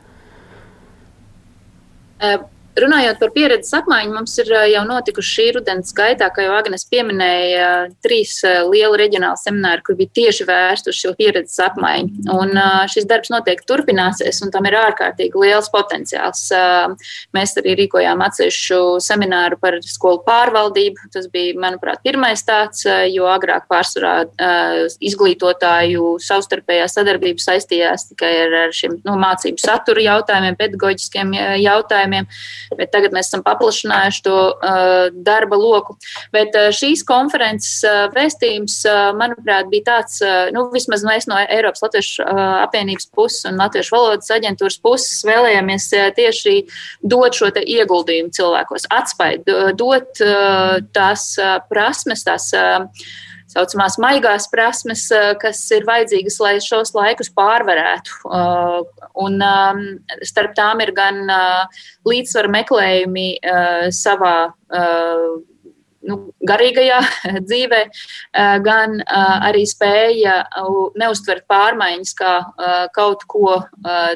Uh Runājot par pieredzes apmaiņu, mums ir jau notikuši šī rudens gaitā, kā jau Agnēs pieminēja, trīs lieli reģionāli semināri, kur bija tieši vērsti uz šo pieredzes apmaiņu. Un šis darbs noteikti turpināsies, un tam ir ārkārtīgi liels potenciāls. Mēs arī rīkojām atsevišķu semināru par skolu pārvaldību. Tas bija, manuprāt, pirmais tāds, jo agrāk pārsvarā izglītotāju savstarpējā sadarbība saistījās tikai ar šiem nu, mācību satura jautājumiem, pedagoģiskiem jautājumiem bet tagad mēs esam paplašinājuši to uh, darba loku. Bet uh, šīs konferences uh, vēstījums, manuprāt, bija tāds, nu, vismaz mēs no Eiropas Latviešu apvienības puses un Latviešu valodas aģentūras puses vēlējāmies tieši dot šo ieguldījumu cilvēkos, atspaidu, dot tās prasmes, tās. Uh, saucamās maigās prasmes, eh, kas ir vajadzīgas, lai šos laikus pārvarētu. Eh, un um, starp tām ir gan eh, līdzsvaru meklējumi savā nu, garīgajā dzīvē, gan arī spēja neustvert pārmaiņas kā kaut ko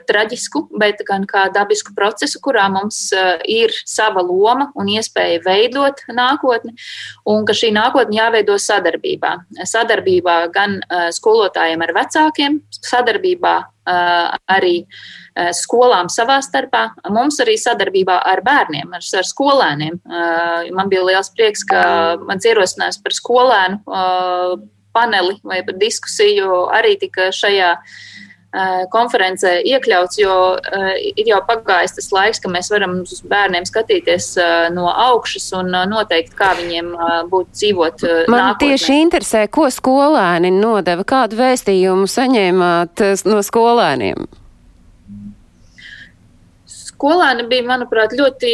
traģisku, bet gan kā dabisku procesu, kurā mums ir sava loma un iespēja veidot nākotni, un ka šī nākotne jāveido sadarbībā. Sadarbībā gan skolotājiem ar vecākiem, sadarbībā arī skolām savā starpā, mums arī sadarbībā ar bērniem, ar, ar skolēniem. Man bija liels prieks, ka mans ierosinājums par skolēnu paneli vai par diskusiju arī tika šajā konferencē iekļauts, jo uh, ir jau pagājis tas laiks, ka mēs varam uz bērniem skatīties uh, no augšas un noteikt, kā viņiem būtu dzīvot. Man nākotnē. tieši interesē, ko skolēni nodeva, kādu vēstījumu saņēmāt no skolēniem. Skolēni bija, manuprāt, ļoti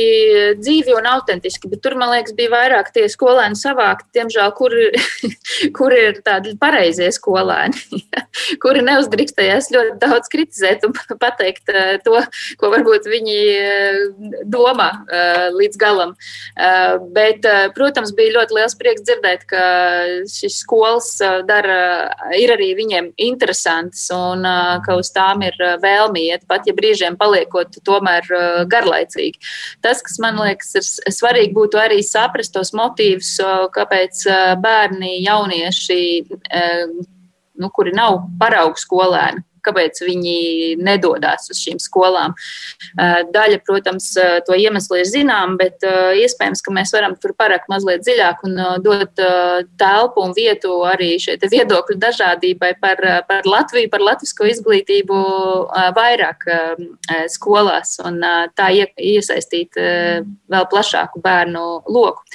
dzīvi un autentiski, bet tur, man liekas, bija vairāk tie skolēni savākti, diemžēl, kur, kur ir tādi pareizie skolēni, kuri neuzdrīkstējās ļoti daudz kritizēt un pateikt eh, to, ko varbūt viņi eh, domā eh, līdz galam. Bet, protams, bija ļoti liels prieks dzirdēt, ka šis skolas dara, ir arī viņiem interesants un ka uz tām ir vēlmi iet, pat ja brīžiem paliekot tomēr garlaicīgi. Tas, kas man liekas, ir svarīgi, būtu arī saprast tos motīvus, kāpēc bērni, jaunieši, nu, kuri nav paraugu skolēni, kāpēc viņi nedodas uz šīm skolām. Daļa, protams, to iemeslu ir zinām, bet iespējams, ka mēs varam tur parakt mazliet dziļāk un dot telpu un vietu arī šai viedokļu dažādībai par, par Latviju, par latvisko izglītību vairāk skolās un tā iesaistīt vēl plašāku bērnu loku.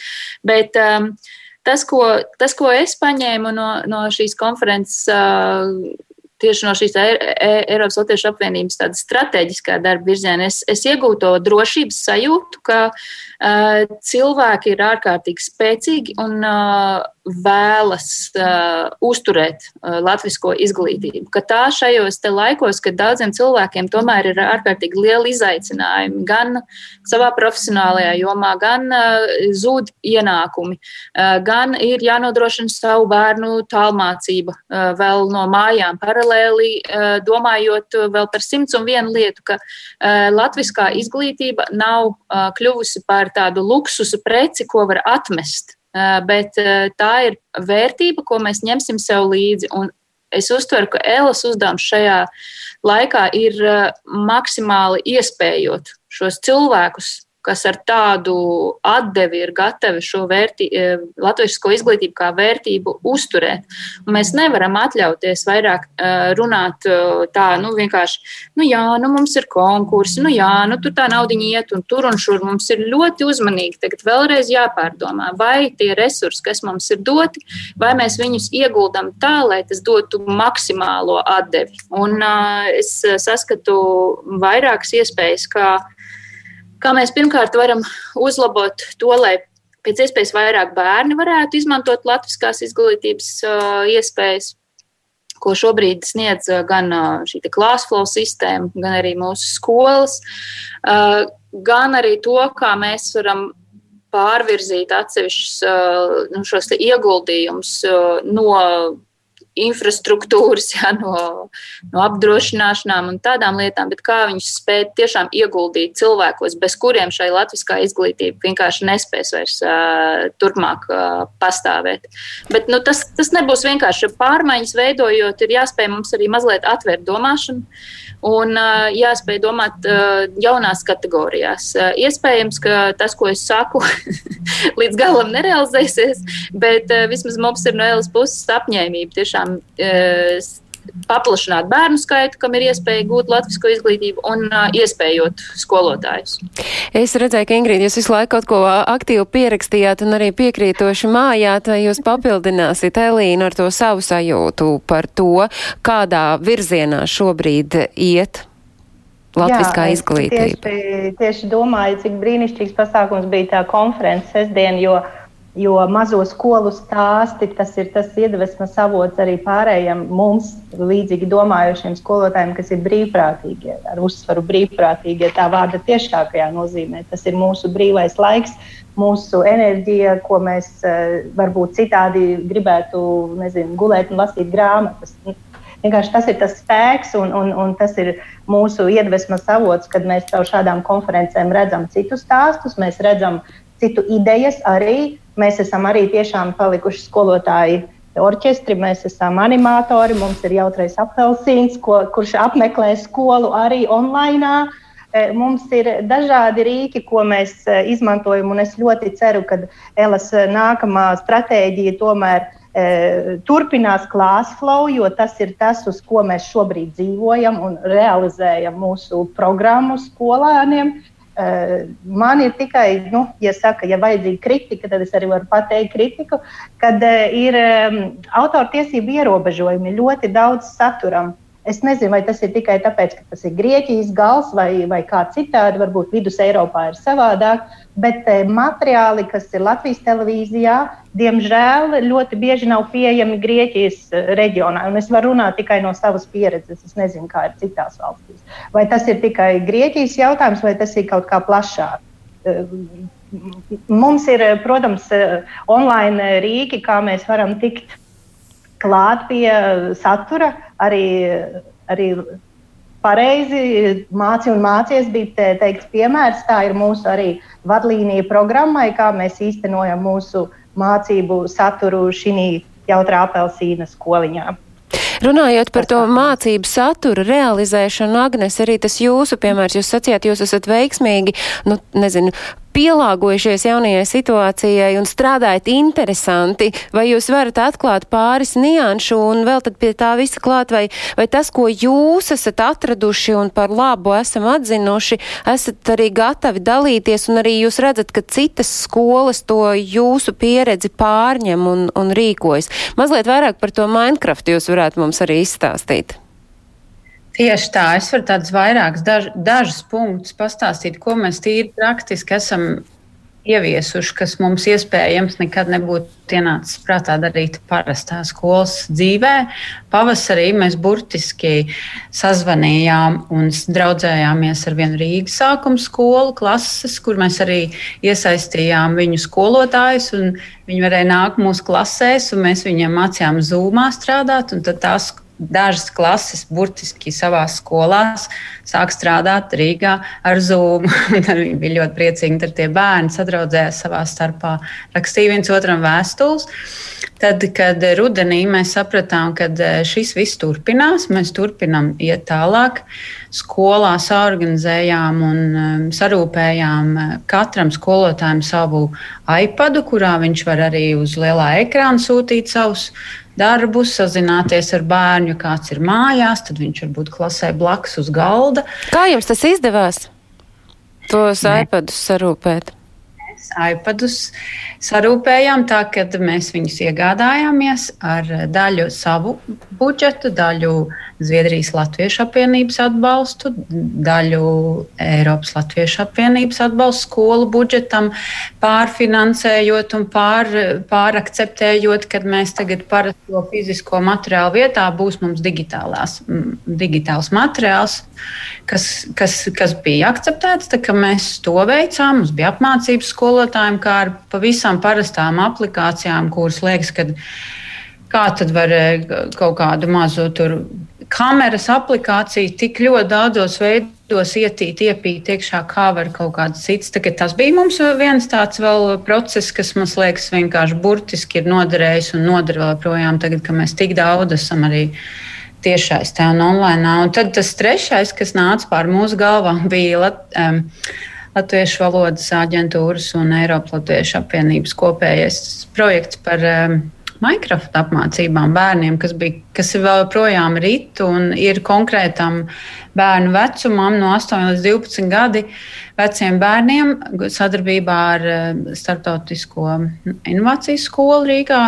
Bet, Tas ko, tas, ko es paņēmu no, no šīs konferences, tieši no šīs e Eiropas Latviešu apvienības tāda strateģiskā darba virziena, es, es iegūtu to drošības sajūtu, ka uh, cilvēki ir ārkārtīgi spēcīgi un uh, vēlas uh, uzturēt uh, latviešu izglītību. Ka tā šajos laikos, kad daudziem cilvēkiem tomēr ir ārkārtīgi liela izaicinājumi gan savā profesionālajā jomā, gan uh, zūd ienākumi, uh, gan ir jānodrošina savu bērnu tālmācība uh, vēl no mājām paralēli, uh, domājot vēl par simts un vienu lietu, ka uh, latviskā izglītība nav uh, kļuvusi par tādu luksusu preci, ko var atmest bet tā ir vērtība, ko mēs ņemsim sev līdzi. Un es uztveru, ka Elas uzdevums šajā laikā ir maksimāli iespējot šos cilvēkus kas ar tādu atdevi ir gatavi šo vērtī, e, latviešu izglītību kā vērtību uzturēt. Un mēs nevaram atļauties vairāk e, runāt e, tā, nu vienkārši, nu jā, nu mums ir konkursi, nu jā, nu tur tā naudiņa iet un tur un šur. Mums ir ļoti uzmanīgi tagad vēlreiz jāpārdomā, vai tie resursi, kas mums ir doti, vai mēs viņus ieguldam tā, lai tas dotu maksimālo atdevi. Un uh, es saskatu vairākas iespējas, kā kā mēs pirmkārt varam uzlabot to, lai pēc iespējas vairāk bērni varētu izmantot latviskās izglītības uh, iespējas, ko šobrīd sniedz gan uh, šī klāsflow sistēma, gan arī mūsu skolas, uh, gan arī to, kā mēs varam pārvirzīt atsevišķus nu, šos ieguldījumus no infrastruktūras, jā, no, no apdrošināšanām un tādām lietām, bet kā viņus spēt tiešām ieguldīt cilvēkos, bez kuriem šai latviskā izglītība vienkārši nespēs vairs uh, turpmāk uh, pastāvēt. Bet nu, tas, tas nebūs vienkārši pārmaiņas veidojot, ir jāspēj mums arī mazliet atvērt domāšanu un jāspēj domāt jaunās kategorijās. Iespējams, ka tas, ko es saku, līdz galam nerealizēsies, bet vismaz mums ir no Elas puses apņēmība tiešām paplašināt bērnu skaitu, kam ir iespēja gūt latviešu izglītību un uh, iespējot skolotājus. Es redzēju, ka Ingrīda, jūs visu laiku kaut ko aktīvi pierakstījāt un arī piekrītoši mājāt, vai jūs papildināsiet Elīnu ar to savu sajūtu par to, kādā virzienā šobrīd iet latviskā Jā, izglītība. Tieši, tieši domāju, cik brīnišķīgs pasākums bija tā konferences sestdien, jo Jo mazo skolu stāsti, tas ir tas iedvesmas avots arī pārējiem mums, līdzīgi domājošiem skolotājiem, kas ir brīvprātīgie, ar uzsvaru brīvprātīgie, tā vārda tiešākajā nozīmē. Tas ir mūsu brīvais laiks, mūsu enerģija, ko mēs eh, varbūt citādi gribētu nezinu, gulēt un lasīt grāmatas. Vienkārši tas ir tas spēks un, un, un tas ir mūsu iedvesmas avots, kad mēs caur šādām konferencēm redzam citus stāstus, mēs redzam citu idejas arī Mēs esam arī tiešām palikuši skolotāji orķestri, mēs esam animatori, mums ir jautrais apelsīns, ko, kurš apmeklē skolu arī online. Mums ir dažādi rīki, ko mēs e, izmantojam, un es ļoti ceru, ka Elas e, nākamā stratēģija tomēr e, turpinās klāsflow, jo tas ir tas, uz ko mēs šobrīd dzīvojam un realizējam mūsu programmu skolēniem. Eh, man ir tikai, nu, ja saka, ja vajadzīga kritika, tad es arī varu pateikt kritiku, kad eh, ir autortiesību ierobežojumi ļoti daudz saturam. Es nezinu, vai tas ir tikai tāpēc, ka tas ir Grieķijas gals vai, vai kā citādi, varbūt vidus Eiropā ir savādāk, bet eh, materiāli, kas ir Latvijas televīzijā, diemžēl ļoti bieži nav pieejami Grieķijas eh, reģionā. Un es varu runāt tikai no savas pieredzes. Es nezinu, kā ir citās valstīs. Vai tas ir tikai Grieķijas jautājums, vai tas ir kaut kā plašāk. Eh, mums ir, protams, online rīki, kā mēs varam tikt klāt pie satura, arī, arī pareizi māci un mācies bija teikts piemērs. Tā ir mūsu arī vadlīnija programmai, kā mēs īstenojam mūsu mācību saturu šī jautrā apelsīna skoliņā. Runājot par to mācību satura realizēšanu, Agnes, arī tas jūsu piemērs, jūs sacījāt, jūs esat veiksmīgi, nu, nezinu, pielāgojušies jaunajai situācijai un strādājat interesanti, vai jūs varat atklāt pāris nianšu un vēl tad pie tā visa klāt, vai, vai tas, ko jūs esat atraduši un par labu esam atzinuši, esat arī gatavi dalīties un arī jūs redzat, ka citas skolas to jūsu pieredzi pārņem un, un rīkojas. Mazliet vairāk par to Minecraft jūs varētu mums arī izstāstīt. Tieši tā, es varu tādus vairākus, daž, dažus punktus pastāstīt, ko mēs tīri praktiski esam ieviesuši, kas mums iespējams nekad nebūtu ienācis prātā darīt parastā skolas dzīvē. Pavasarī mēs burtiski sazvanījām un draudzējāmies ar vienu Rīgas sākuma skolu klases, kur mēs arī iesaistījām viņu skolotājus. Viņi varēja nākt mūsu klasēs, un mēs viņiem mācījām zūmā strādāt. Tad tās dažas klases burtiski savā skolā sāk strādāt Rīgā ar Zoom. Viņi bija ļoti priecīgi, ka tie bērni sadraudzējās savā starpā, rakstīja viens otram vēstules. Tad, kad rudenī mēs sapratām, ka e, šis viss turpinās, mēs turpinām iet tālāk. Skolā organizējām un um, sarūpējām e, katram skolotājam savu iPadu, kurā viņš var arī uz lielā ekrāna sūtīt savus darbus, sazināties ar bērnu, kāds ir mājās, tad viņš var būt klasē blakus uz galda. Kā jums tas izdevās? Tos iPadus sarūpēt iPadus sarūpējām tā, ka mēs viņus iegādājāmies ar daļu savu budžetu, daļu Zviedrijas Latviešu apvienības atbalstu, daļu Eiropas Latviešu apvienības atbalstu skolu budžetam, pārfinansējot un pār, pārakceptējot, kad mēs tagad parasto fizisko materiālu vietā būs mums digitālās, digitāls materiāls, kas, kas, kas bija akceptēts. Mēs to veicām, mums bija apmācības skolotājiem, kā ar pavisam parastām aplikācijām, kuras liekas, ka kā tad var kaut kādu mazu tur kameras aplikācija tik ļoti daudzos veidos ietīt, iepīt iekšā, kā var kaut kāds cits. Tagad tas bija mums viens tāds vēl process, kas man liekas vienkārši burtiski ir noderējis un noder vēl projām tagad, ka mēs tik daudz esam arī tiešais tā un online. Un tad tas trešais, kas nāca pār mūsu galvām, bija um, Latviešu valodas aģentūras un Eiropas Latviešu apvienības kopējais projekts par um, Minecraft apmācībām bērniem, kas, bija, kas ir vēl joprojām rit un ir konkrētam bērnu vecumam, no 8 līdz 12 gadi veciem bērniem, sadarbībā ar eh, Startautisko inovācijas skolu Rīgā.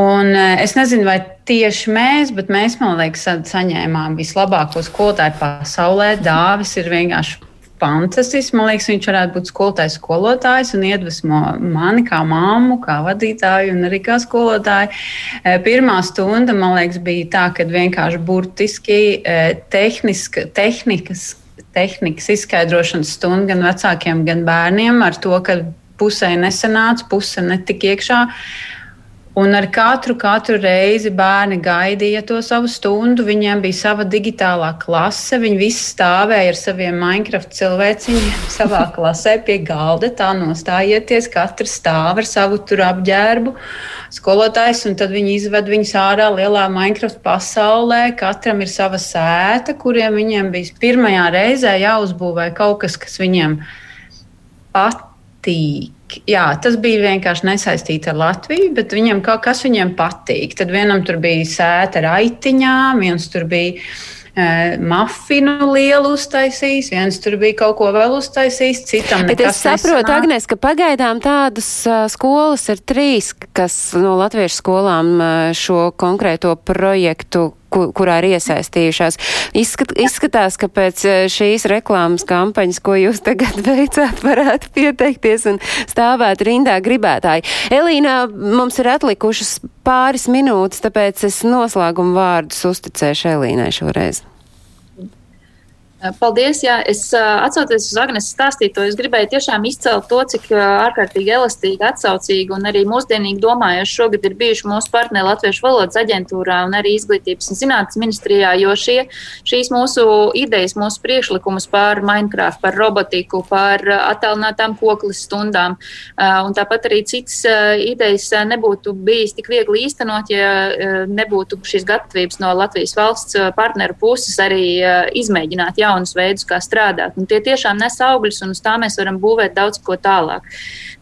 Un eh, es nezinu, vai tieši mēs, bet mēs, man liekas, saņēmām vislabāko skolotāju pasaulē. Dāvis ir vienkārši fantastisks. Man liekas, viņš varētu būt skolotājs, skolotājs un iedvesmo mani kā māmu, kā vadītāju un arī kā skolotāju. Eh, pirmā stunda, man liekas, bija tā, ka vienkārši burtiski eh, tehniska, tehnikas, tehnikas izskaidrošanas stunda gan vecākiem, gan bērniem ar to, ka pusē nesanāca, puse netika iekšā. Un ar katru, katru reizi bērni gaidīja to savu stundu. Viņiem bija sava digitālā klase. Viņi visi stāvēja ar saviem Minecraft cilvēciņiem savā klasē pie galda. Tā nostājieties, katrs stāv ar savu tur apģērbu, skolotājs, un tad viņi izved viņus ārā lielā Minecraft pasaulē. Katram ir sava sēta, kuriem viņiem bija pirmajā reizē jāuzbūvē kaut kas, kas viņiem patīk jā, tas bija vienkārši nesaistīts ar Latviju, bet viņam kaut kas viņiem patīk. Tad vienam tur bija sēta ar aitiņām, viens tur bija. Uh, mafinu lielu uztaisījis, viens tur bija kaut ko vēl uztaisījis, citam nekas. Bet es saprotu, Agnes, ka pagaidām tādas uh, skolas ir trīs, kas no latviešu skolām uh, šo konkrēto projektu ku, kurā ir iesaistījušās. Izskat, izskatās, ka pēc eh, šīs reklāmas kampaņas, ko jūs tagad veicāt, varētu pieteikties un stāvēt rindā gribētāji. Elīna, mums ir atlikušas pāris minūtes, tāpēc es noslēgumu vārdus uzticēšu Elīnai šoreiz. Paldies! Jā, es atsaucoties uz Agnēs stāstīto, es gribēju tiešām izcelt to, cik ārkārtīgi elastīgi, atsaucīgi un arī mūsdienīgi domājoši šogad ir bijuši mūsu partneri Latviešu valodas aģentūrā un arī izglītības un zinātnes ministrijā, jo šie, šīs mūsu idejas, mūsu priekšlikumus par Minecraft, par robotiku, par attālinātām koklis stundām un tāpat arī citas idejas nebūtu bijis tik viegli īstenot, ja nebūtu šīs gatavības no Latvijas valsts partneru puses arī izmēģināt. Jā, jaunus veidus, kā strādāt. Un tie tiešām nes augļus, un uz tā mēs varam būvēt daudz ko tālāk.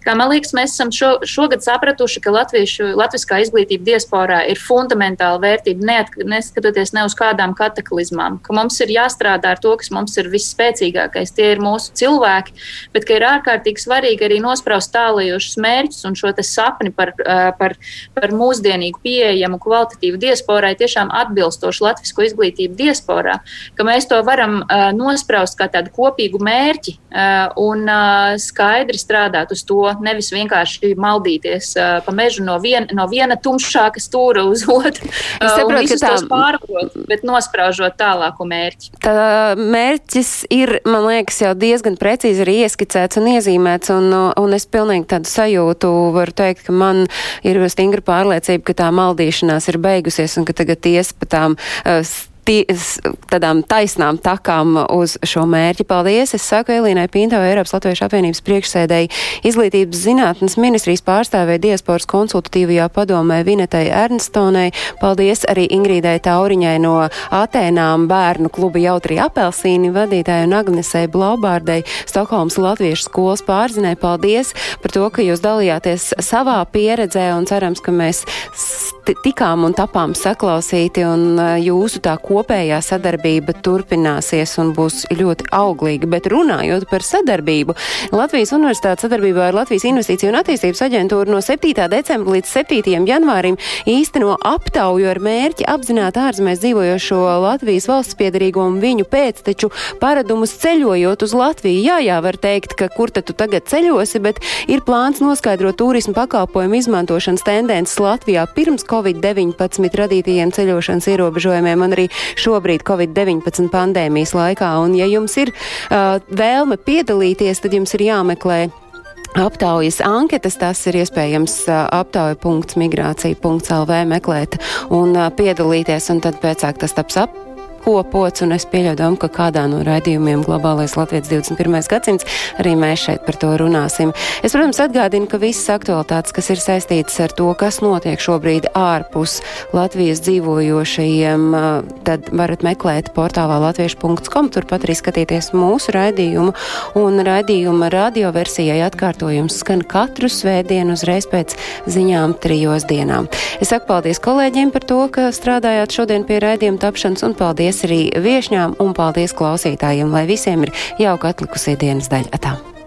Kā man liekas, mēs esam šo, šogad sapratuši, ka latviešu, latviskā izglītība diasporā ir fundamentāla vērtība, neat, neskatoties ne uz kādām kataklizmām. Ka mums ir jāstrādā ar to, kas mums ir visspēcīgākais, tie ir mūsu cilvēki, bet ka ir ārkārtīgi svarīgi arī nospraust tālajošus mērķus un šo sapni par, par, par mūsdienīgu, pieejamu, kvalitatīvu diasporai tiešām atbilstošu latvisko izglītību diasporā, ka mēs to varam nospraust kā tādu kopīgu mērķi un skaidri strādāt uz to nevis vienkārši maldīties uh, pa mežu no, vien, no viena tumšāka stūra uz otru. Es saprotu, ka tā pārvarot, bet nospraužot tālāku mērķi. Tā mērķis ir, man liekas, jau diezgan precīzi arī ieskicēts un iezīmēts, un, un es pilnīgi tādu sajūtu varu teikt, ka man ir stingra pārliecība, ka tā maldīšanās ir beigusies un ka tagad ies pa tām uh, ties, tādām taisnām takām uz šo mērķi. Paldies! Es saku Elīnai Pinto, Eiropas Latviešu apvienības priekšsēdēji izglītības zinātnes ministrijas pārstāvē diasporas konsultatīvajā padomē Vinetai Ernstonai. Paldies arī Ingrīdai Tauriņai no Atēnām bērnu kluba Jautri apelsīni vadītāju un Agnesei Blaubārdei Stokholmas Latviešu skolas pārzinē. Paldies par to, ka jūs dalījāties savā pieredzē un cerams, ka mēs tikām un tapām saklausīti un jūsu tā kopējā sadarbība turpināsies un būs ļoti auglīga. Bet runājot par sadarbību, Latvijas Universitātes sadarbībā ar Latvijas Investīciju un attīstības aģentūru no 7. decembra līdz 7. janvārim īsteno aptauju ar mērķi apzināt ārzemēs dzīvojošo Latvijas valsts piedarīgo un viņu pēcteču paradumus ceļojot uz Latviju. Jā, jā, var teikt, ka kur tad tu tagad ceļosi, bet ir plāns noskaidrot turismu pakalpojumu izmantošanas tendences Latvijā pirms COVID. Covid-19 radītajiem ceļošanas ierobežojumiem un arī šobrīd Covid-19 pandēmijas laikā. Un, ja jums ir uh, vēlme piedalīties, tad jums ir jāmeklē aptaujas anketas, tas ir iespējams aptauja.migrācija.lv meklēt un piedalīties, un tad pēcāk tas taps ap apkopots, un es pieļauju, ka kādā no raidījumiem Globālais Latvijas 21. gadsimts arī mēs šeit par to runāsim. Es, protams, atgādinu, ka visas aktualitātes, kas ir saistītas ar to, kas notiek šobrīd ārpus Latvijas dzīvojošajiem, tad varat meklēt portālā latviešu.com, turpat arī skatīties mūsu raidījumu, un raidījuma radioversijai atkārtojums skan katru svētdienu uzreiz pēc ziņām trijos dienām. Es saku paldies kolēģiem par to, ka strādājāt šodien pie raidījuma tapšanas, un paldies arī viešņām, un paldies klausītājiem, lai visiem ir jauka atlikusī dienas daļa. Atā.